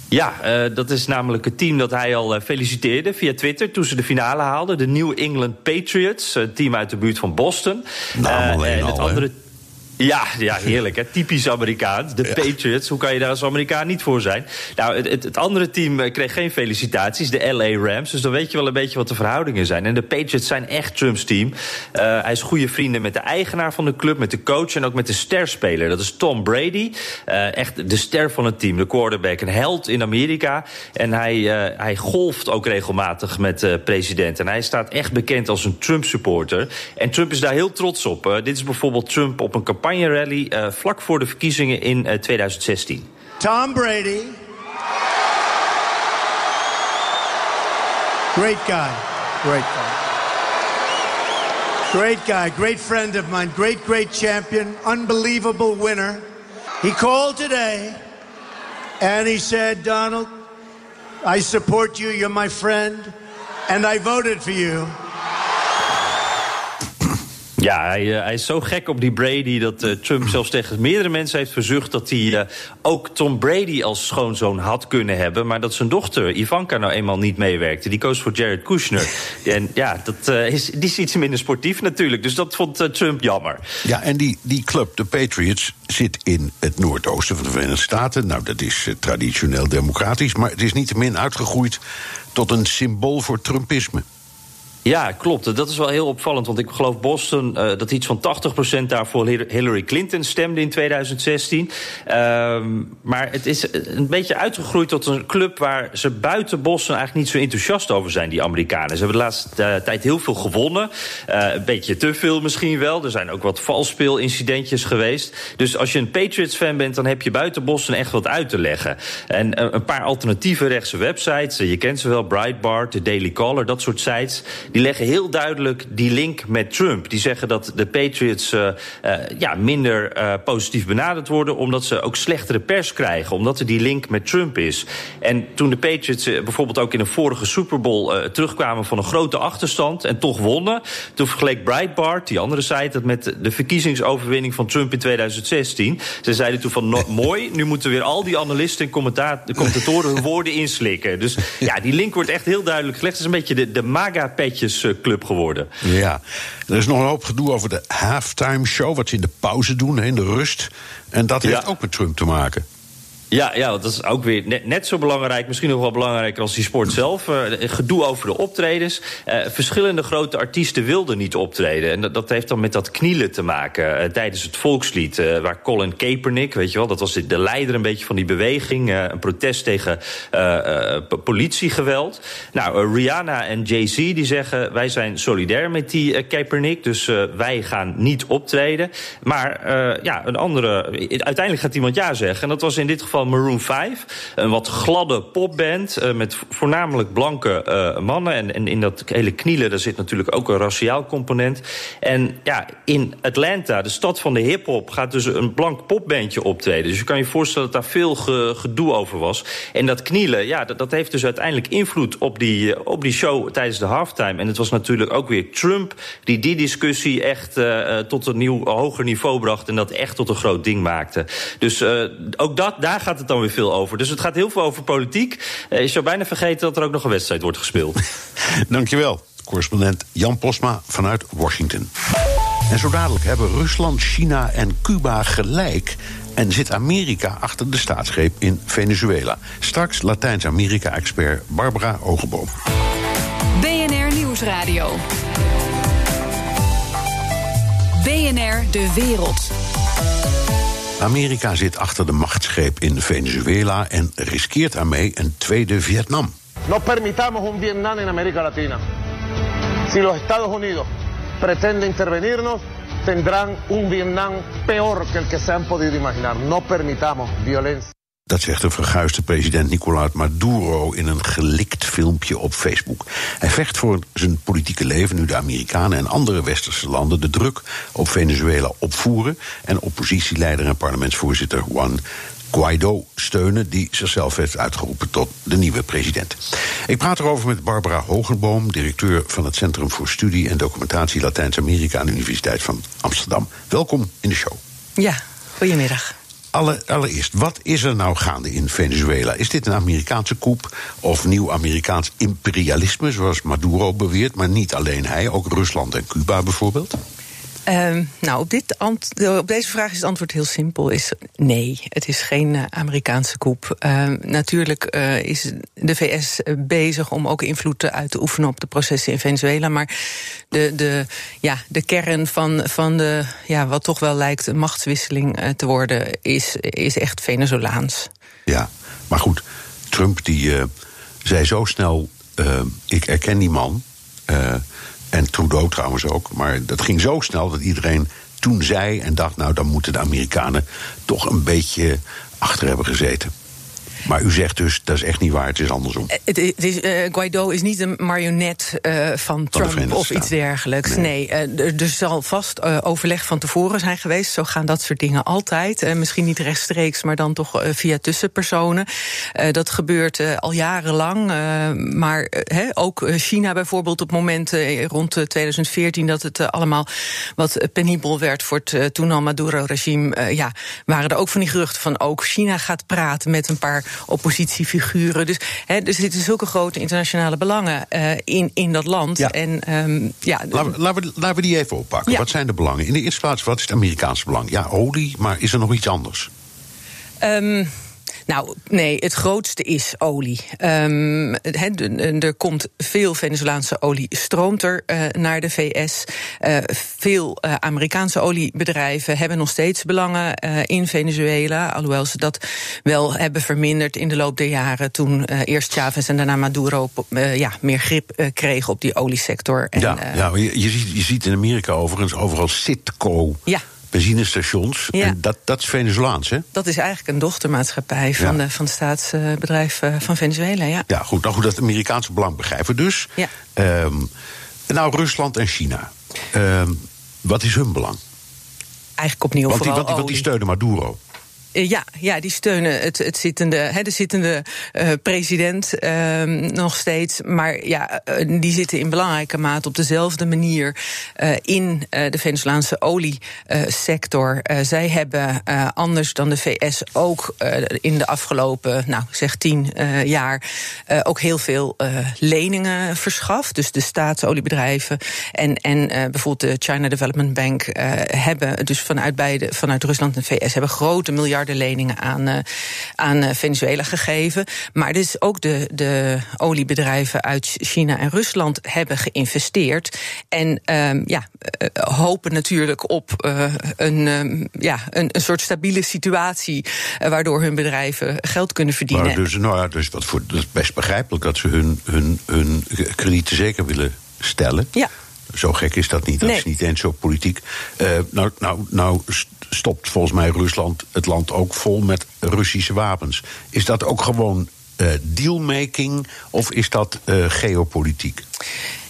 Ja, uh, dat is namelijk het team dat hij al uh, feliciteerde via Twitter toen ze de finale haalden. De New England Patriots, een team uit de buurt van Boston. Nou, uh, en het andere. Ja, ja, heerlijk. Hè? Typisch Amerikaans. De Patriots. Hoe kan je daar als Amerikaan niet voor zijn? Nou, het, het, andere team eh, kreeg geen felicitaties. De LA Rams. Dus dan weet je wel een beetje wat de verhoudingen zijn. En de Patriots zijn echt Trumps team. Uh, hij is goede vrienden met de eigenaar van de club, met de coach en ook met de sterspeler. Dat is Tom Brady. Uh, echt de ster van het team. De quarterback. Een held in Amerika. En hij, uh, hij golft ook regelmatig met de president. En hij staat echt bekend als een Trump-supporter. En Trump is daar heel trots op. dit is bijvoorbeeld Trump op een campagne uh, vlak voor de verkiezingen in uh, 2016. Tom Brady. Great guy. Great guy. Great guy, great friend of mine, great, great champion, unbelievable winner. He called today and he said, Donald, I support you, you're my friend, and I voted for you. Ja, hij, uh, hij, is zo gek op die Brady dat uh, Trump zelfs tegen meerdere mensen heeft verzucht dat hij uh, ook Tom Brady als schoonzoon had kunnen hebben, maar dat zijn dochter Ivanka nou eenmaal niet meewerkte. Die koos voor Jared Kushner. en ja, dat is, die is iets minder sportief natuurlijk, dus dat vond Trump jammer. Ja, en die, die club, de Patriots, zit in het noordoosten van de Verenigde Staten. Nou, dat is traditioneel democratisch, maar het is niettemin uitgegroeid tot een symbool voor Trumpisme. Ja, klopt. Dat is wel heel opvallend. Want ik geloof Boston uh, dat iets van 80% daarvoor Hillary Clinton stemde in 2016. Uh, maar het is een beetje uitgegroeid tot een club waar ze buiten Boston eigenlijk niet zo enthousiast over zijn, die Amerikanen. Ze hebben de laatste uh, tijd heel veel gewonnen. Uh, een beetje te veel misschien wel. Er zijn ook wat valsspeelincidentjes geweest. Dus als je een Patriots-fan bent, dan heb je buiten Boston echt wat uit te leggen. En een paar alternatieve rechtse websites, je kent ze wel, Breitbart, de Daily Caller, dat soort sites die leggen heel duidelijk die link met Trump. Die zeggen dat de Patriots uh, uh, ja, minder uh, positief benaderd worden... omdat ze ook slechtere pers krijgen, omdat er die link met Trump is. En toen de Patriots bijvoorbeeld ook in een vorige Super Bowl... terugkwamen van een grote achterstand en toch wonnen... toen vergeleek Breitbart, die andere site, dat met de verkiezingsoverwinning van Trump in 2016. Ze zeiden toen van, mooi, nu moeten weer al die analisten en commentatoren hun woorden inslikken. Dus ja, die link wordt echt heel duidelijk gelegd. Het is een beetje de, de MAGA-petje club geworden. Ja, er is nog een hoop gedoe over de halftime show, wat ze in de pauze doen, in de rust. En dat heeft ja. ook met Trump te maken. Ja, ja, dat is ook weer net, zo belangrijk, misschien nog wel belangrijker als die sport zelf. Uh, gedoe over de optredens. Uh, verschillende grote artiesten wilden niet optreden. En dat, heeft dan met dat knielen te maken tijdens het volkslied. waar Colin Kaepernick, weet je wel, dat was de leider een beetje van die beweging. een protest tegen politiegeweld. Nou, Rihanna en Jay-Z die zeggen, wij zijn solidair met die Kaepernick. Dus wij gaan niet optreden. Maar ja, een andere, uiteindelijk gaat iemand ja zeggen. En dat was in dit geval Maroon 5. Een wat gladde popband uh, met voornamelijk blanke uh, mannen. En, in dat hele knielen daar zit natuurlijk ook een raciaal component. En ja, in Atlanta, de stad van de hip-hop, gaat dus een blank popbandje optreden. Dus je kan je voorstellen dat daar veel ge, gedoe over was. En dat knielen, ja, dat, dat heeft dus uiteindelijk invloed op die, op die show tijdens de halftime. En het was natuurlijk ook weer Trump die die discussie echt tot een nieuw hoger niveau bracht. En dat echt tot een groot ding maakte. Dus ook dat, daar gaat het dan weer veel over. Dus het gaat heel veel over politiek. Uh, je zou bijna vergeten dat er ook nog een wedstrijd wordt gespeeld. Dankjewel, correspondent Jan Posma vanuit Washington. En zo dadelijk hebben Rusland, China en Cuba gelijk. En zit Amerika achter de staatsgreep in Venezuela? Straks Latijns-Amerika-expert Barbara Ogenboom. BNR Nieuwsradio. BNR De Wereld. Amerika zit achter de machtsgreep in Venezuela en riskeert daarmee een tweede Vietnam. No permitamos un Vietnam en América Latina. Si los Estados Unidos pretenden intervenirnos, tendrán un Vietnam peor que el que se han podido imaginar. No permitamos violencia. Dat zegt de verguisde president Nicolás Maduro in een gelikt filmpje op Facebook. Hij vecht voor zijn politieke leven nu de Amerikanen en andere westerse landen de druk op Venezuela opvoeren en oppositieleider en parlementsvoorzitter Juan Guaido steunen, die zichzelf heeft uitgeroepen tot de nieuwe president. Ik praat erover met Barbara Hogenboom, directeur van het Centrum voor Studie en Documentatie Latijns-Amerika aan de Universiteit van Amsterdam. Welkom in de show. Ja, goedemiddag. Alle, allereerst, wat is er nou gaande in Venezuela? Is dit een Amerikaanse koep of nieuw Amerikaans imperialisme, zoals Maduro beweert, maar niet alleen hij, ook Rusland en Cuba bijvoorbeeld? Ehm, nou, op, dit op deze vraag is het antwoord heel simpel: is nee. Het is geen eh, Amerikaanse koep. Ehm, natuurlijk eh, is de VS bezig om ook invloed uit te oefenen op de processen in Venezuela. Maar de, de, ja, de kern van, van de, ja, wat toch wel lijkt een machtswisseling eh, te worden, is, is echt Venezolaans. Ja, maar goed, Trump die eh, zei zo snel: eh, ik erken die man. En Trudeau trouwens ook. Maar dat ging zo snel dat iedereen toen zei en dacht: nou, dan moeten de Amerikanen toch een beetje achter hebben gezeten. Maar u zegt dus, dat is echt niet waar, het is andersom. Eh, Het, is, eh, Guaido is niet een marionet eh, van Trump of iets dergelijks. Nee, er, er zal vast overleg van tevoren zijn geweest. Zo gaan dat soort dingen altijd. Misschien niet rechtstreeks, maar dan toch via tussenpersonen. Dat gebeurt al jarenlang. maar ook China bijvoorbeeld op momenten rond eh, 2014... dat het allemaal wat penibel werd voor het toen al Maduro-regime... ja, waren er ook van die geruchten van ook China gaat praten met een paar oppositiefiguren. Dus hè, er zitten zulke grote internationale belangen eh, in, in dat land. Ja. En ehm, ja, Laten we, laten, we, laten we die even oppakken. Ja. Wat zijn de belangen? In de eerste plaats, wat is het Amerikaanse belang? Ja, olie, maar is er nog iets anders? Ehm, nou, nee, het grootste is olie. Ehm, er komt veel Venezolaanse olie stroomt er eh, naar de VS. Eh, veel eh, Amerikaanse oliebedrijven hebben nog steeds belangen in Venezuela. Alhoewel ze dat wel hebben verminderd in de loop der jaren. Toen eerst Chavez en daarna Maduro ja, meer grip kregen op die oliesector. En, ja, ja je, je, ziet, je ziet in Amerika overigens overal Citgo Ja. Benzinestations. Ja. En dat, dat is Venezolaans, hè? dat is eigenlijk een dochtermaatschappij van, Ja. de, van het staatsbedrijf eh, van Venezuela. Ja. Ja, goed. Nou goed, dat Amerikaanse belang begrijpen we dus. Ja. Ehm, nou, Rusland en China. Ehm, wat is hun belang? Eigenlijk opnieuw Want die, want, die, want die steunen Maduro. Eh, Ja, ja, die steunen het, het zittende, hè, de zittende eh, president ehm, nog steeds. Maar ja, eh, die zitten in belangrijke mate op dezelfde manier in de Venezolaanse oliesector. Zij hebben anders dan de VS ook in de afgelopen, nou zeg tien jaar, ook heel veel leningen verschaft. Dus de staatsoliebedrijven en, en bijvoorbeeld de China Development Bank hebben dus vanuit beide, vanuit Rusland en de VS hebben grote miljarden leningen aan, eh, aan eh, Venezuela gegeven. Maar dus ook de, de oliebedrijven uit China en Rusland hebben geïnvesteerd. En ehm, ja, eh, hopen natuurlijk op een, ehm, ja, een, een soort stabiele situatie. waardoor hun bedrijven geld kunnen verdienen. Maar dus, nou ja, dus wat voor, dat is best begrijpelijk dat ze hun, hun, hun kredieten zeker willen stellen. Ja. Zo gek is dat niet. Dat Nee. is niet eens zo politiek. Nou, nou, nou stopt volgens mij Rusland het land ook vol met Russische wapens. Is dat ook gewoon eh, dealmaking of is dat eh, geopolitiek?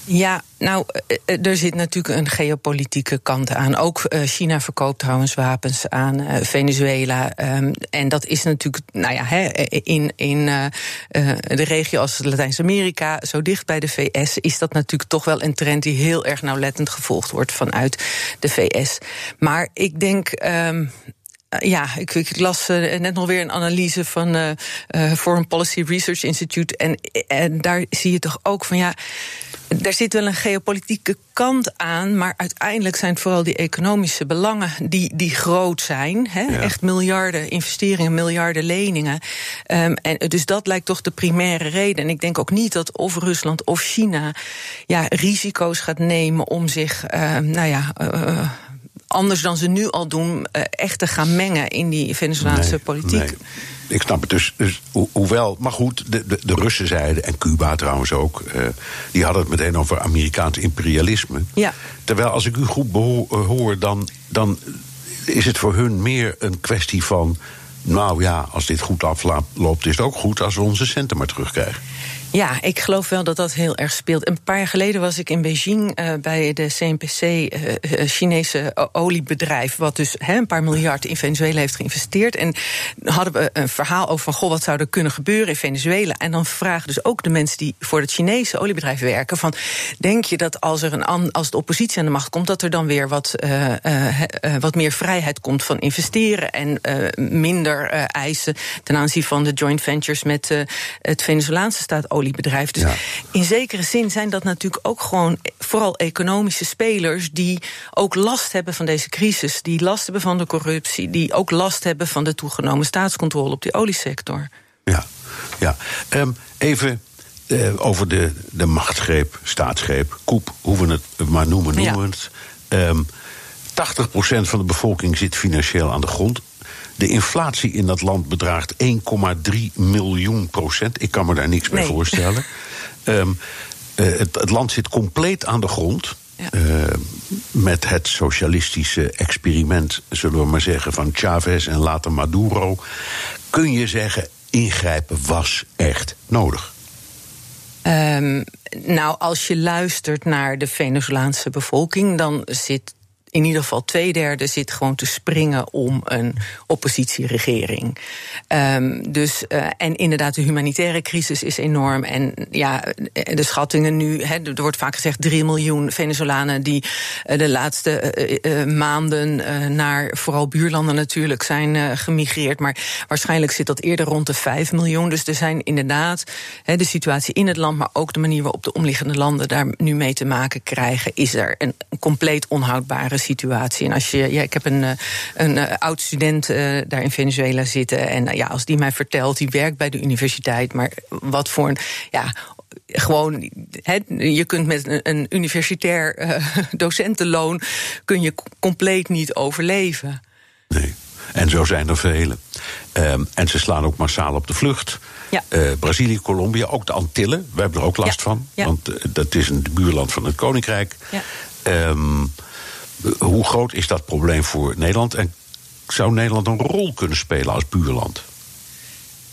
Ja, nou, eh, eh, er zit natuurlijk een geopolitieke kant aan. Ook eh, China verkoopt trouwens wapens aan Venezuela. ehm, en dat is natuurlijk, nou ja, in, in de regio als Latijns-Amerika, zo dicht bij de VS, is dat natuurlijk toch wel een trend die heel erg nauwlettend gevolgd wordt vanuit de VS. Maar ik denk. ehm, eh, Ja, ik, las net nog weer een analyse van eh, Foreign Policy Research Institute. En, en daar zie je toch ook van ja. Daar zit wel een geopolitieke kant aan, maar uiteindelijk zijn het vooral die economische belangen die, die groot zijn. Hè? Ja. Echt miljarden investeringen, miljarden leningen. Ehm, en dus dat lijkt toch de primaire reden. En ik denk ook niet dat of Rusland of China ja, risico's gaat nemen om zich, ehm, nou ja. eh, anders dan ze nu al doen, eh, echt te gaan mengen in die Venezolaanse Nee, politiek. nee. Ik snap het dus. dus ho- hoewel, maar goed, de, de, de Russen zeiden, en Cuba trouwens ook, eh, die hadden het meteen over Amerikaans imperialisme. Ja. Terwijl als ik u goed eh, hoor, dan, dan is het voor hun meer een kwestie van. Nou ja, als dit goed afloopt, is het ook goed als we onze centen maar terugkrijgen. Ja, ik geloof wel dat dat heel erg speelt. Een paar jaar geleden was ik in Beijing eh, bij de CNPC, eh, eh, Chinese oliebedrijf, wat dus een paar miljard in Venezuela heeft geïnvesteerd. En hadden we een verhaal over van, goh, wat zou er kunnen gebeuren in Venezuela? En dan vragen dus ook de mensen die voor het Chinese oliebedrijf werken van, denk je dat als er een als de oppositie aan de macht komt, dat er dan weer wat, wat meer vrijheid komt van investeren en minder uh, eisen ten aanzien van de joint ventures met uh, het Venezolaanse Dus in zekere zin zijn dat natuurlijk ook gewoon vooral economische spelers die ook last hebben van deze crisis, die last hebben van de corruptie, die ook last hebben van de toegenomen staatscontrole op die oliesector. Ja, ja. Um, even uh, over de, de machtsgreep, staatsgreep, koep, hoe we het maar noemen, noemen ja. het. Um, 80% van de bevolking zit financieel aan de grond. De inflatie in dat land bedraagt 1,3 miljoen procent. Ik kan me daar niks nee. bij voorstellen. um, uh, het, het, land zit compleet aan de grond. Ja. Uh, met het socialistische experiment, zullen we maar zeggen, van Chavez en later Maduro. Kun je zeggen, ingrijpen was echt nodig? Um, nou, als je luistert naar de Venezolaanse bevolking, dan zit in ieder geval twee derde zit gewoon te springen om een oppositieregering. Um, dus, uh, en inderdaad, de humanitaire crisis is enorm. En ja, de schattingen nu, er wordt vaak gezegd 3 miljoen Venezolanen die uh, de laatste uh, maanden naar vooral buurlanden natuurlijk zijn gemigreerd. Maar waarschijnlijk zit dat eerder rond de 5 miljoen. Dus er zijn inderdaad de situatie in het land, maar ook de manier waarop de omliggende landen daar nu mee te maken krijgen, is er een compleet onhoudbare situatie. En als je, ja, ik heb een, een, een oud student uh, daar in Venezuela zitten. En ja, als die mij vertelt, die werkt bij de universiteit. Maar wat voor een. Ja, gewoon, he, je kunt met een, universitair uh, docentenloon kun je compleet niet overleven. Nee. En zo zijn er velen. Um, en ze slaan ook massaal op de vlucht. Ja. Uh, Brazilië, Colombia, ook de Antillen. We hebben er ook last ja. van. Ja. Want uh, dat is een buurland van het Koninkrijk. Ja. Um, hoe groot is dat probleem voor Nederland? En zou Nederland een rol kunnen spelen als buurland?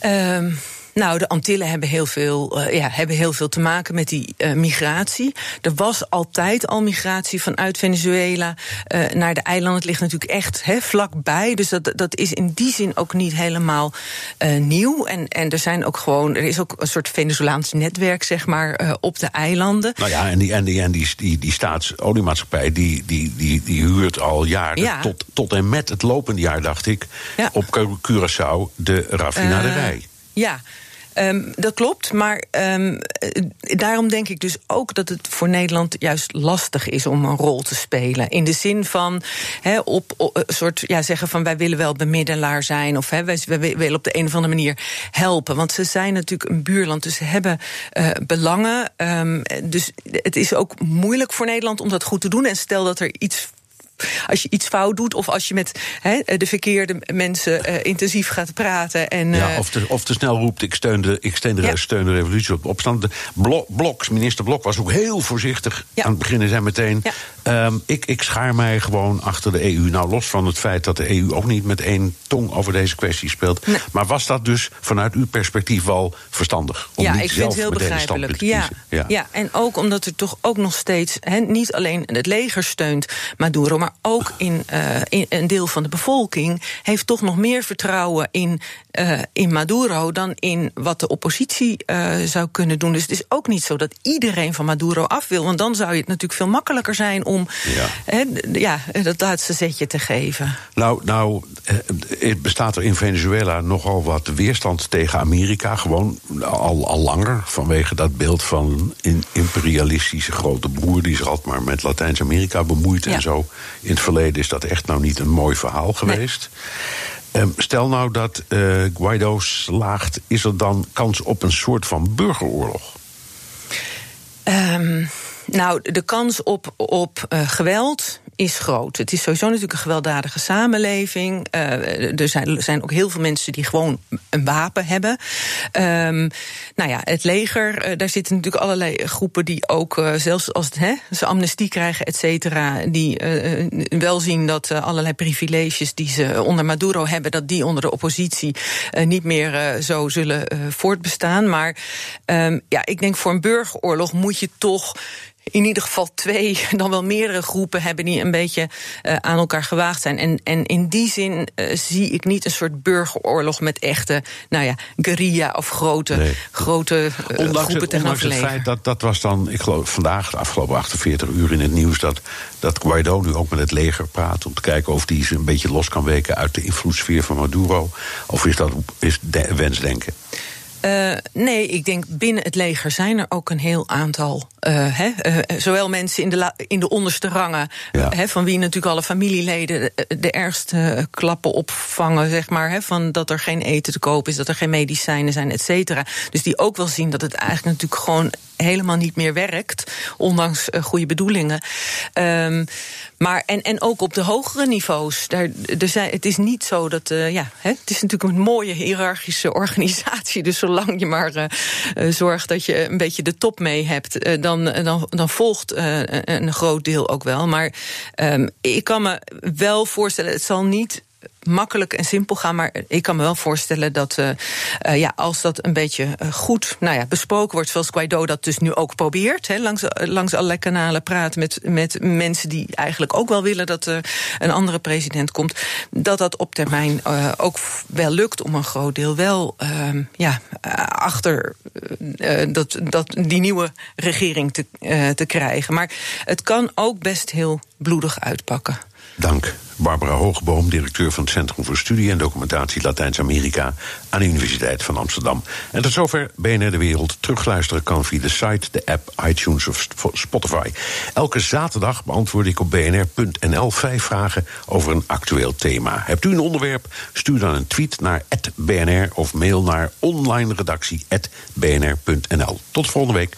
Um. Nou, de Antillen hebben heel veel, uh, ja, hebben heel veel te maken met die uh, migratie. Er was altijd al migratie vanuit Venezuela uh, naar de eilanden. Het ligt natuurlijk echt he, vlakbij. Dus dat, dat is in die zin ook niet helemaal nieuw. En, en er zijn ook gewoon, er is ook een soort Venezolaans netwerk, zeg maar, op de eilanden. Nou ja, en die, en die, en die, die, die staatsoliemaatschappij, die, die, die, die huurt al jaren Ja. tot, tot en met het lopende jaar, dacht ik, Ja. op Curaçao de raffinaderij. Ja. Um, dat klopt, maar um, daarom denk ik dus ook dat het voor Nederland juist lastig is om een rol te spelen. In de zin van he, op, op een soort ja, zeggen van wij willen wel bemiddelaar zijn of he, wij, willen op de een of andere manier helpen. Want ze zijn natuurlijk een buurland, dus ze hebben uh, belangen. Um, dus het is ook moeilijk voor Nederland om dat goed te doen. En stel dat er iets als je iets fout doet of als je met he, de verkeerde mensen uh, intensief gaat praten. En, ja, of, te, of te snel roept, ik steun de, ik steun de, ja. steun de revolutie op opstand. De Blok, Bloks, minister Blok was ook heel voorzichtig ja. aan het beginnen zijn meteen. Um, ik, ik schaar mij gewoon achter de EU. Nou, los van het feit dat de EU ook niet met één tong over deze kwestie speelt. Nee. Maar was dat dus vanuit uw perspectief wel verstandig? Om ja, niet ik vind het heel begrijpelijk. Ja. Ja. ja, en ook omdat er toch ook nog steeds he, niet alleen het leger steunt Maduro, maar ook in, uh, in, een deel van de bevolking heeft toch nog meer vertrouwen in, uh, in Maduro dan in wat de oppositie uh, zou kunnen doen. Dus het is ook niet zo dat iedereen van Maduro af wil, want dan zou je het natuurlijk veel makkelijker zijn om ja. He, ja, dat laatste zetje te geven. Nou, nou bestaat er in Venezuela nogal wat weerstand tegen Amerika, gewoon al, al langer, vanwege dat beeld van een imperialistische grote broer die zich altijd maar met Latijns-Amerika bemoeit ja. en zo. In het verleden is dat echt nou niet een mooi verhaal geweest. Nee. Um, stel nou dat uh, Guaido slaagt, is er dan kans op een soort van burgeroorlog? Um, nou, de kans op, op uh, geweld is groot. Het is sowieso natuurlijk een gewelddadige samenleving. Uh, er zijn, ook heel veel mensen die gewoon een wapen hebben. Um, nou ja, het leger, uh, daar zitten natuurlijk allerlei groepen die ook, zelfs als hè, ze amnestie krijgen, et cetera, die wel zien dat allerlei privileges die ze onder Maduro hebben, dat die onder de oppositie niet meer zo zullen voortbestaan. Maar um, ja, ik denk voor een burgeroorlog moet je toch in ieder geval twee, dan wel meerdere groepen hebben die een beetje uh, aan elkaar gewaagd zijn. En, en in die zin uh, zie ik niet een soort burgeroorlog met echte, nou ja, guerrilla of grote, nee. grote uh, ondanks groepen het, ondanks het feit dat dat was dan, ik geloof vandaag, de afgelopen 48 uur in het nieuws, dat, dat Guaido nu ook met het leger praat om te kijken of die ze een beetje los kan weken uit de invloedssfeer van Maduro. Of is dat is de, wensdenken? Uh, nee, ik denk binnen het leger zijn er ook een heel aantal. Uh, hè, uh, zowel mensen in de, la, in de onderste rangen, ja. hè, van wie natuurlijk alle familieleden de, de ergste klappen opvangen, zeg maar. Hè, van dat er geen eten te koop is, dat er geen medicijnen zijn, et cetera. Dus die ook wel zien dat het eigenlijk natuurlijk gewoon helemaal niet meer werkt, ondanks goede bedoelingen. Um, maar en, en ook op de hogere niveaus. Daar, er zijn, het is niet zo dat. ja, hè, het is natuurlijk een mooie hiërarchische organisatie. Dus zolang je maar uh, uh, zorgt dat je een beetje de top mee hebt, dan, dan, dan volgt een groot deel ook wel. Maar um, ik kan me wel voorstellen, het zal niet makkelijk en simpel gaan. Maar ik kan me wel voorstellen dat uh, uh, ja, als dat een beetje uh, goed nou ja, besproken wordt, zoals Guaido dat dus nu ook probeert, langs, langs allerlei kanalen praten met, met mensen die eigenlijk ook wel willen dat er een andere president komt, dat dat op termijn ook wel lukt om een groot deel wel ehm, ja, achter dat, dat, die nieuwe regering te, te krijgen. Maar het kan ook best heel bloedig uitpakken. Dank. Barbara Hoogboom, directeur van het Centrum voor Studie en Documentatie Latijns-Amerika aan de Universiteit van Amsterdam. En tot zover BNR De Wereld. Terugluisteren kan via de site, de app, iTunes of Spotify. Elke zaterdag beantwoord ik op bnr.nl vijf vragen over een actueel thema. Hebt u een onderwerp? Stuur dan een tweet naar @bnr of mail naar onlineredactie@bnr.nl. Tot volgende week.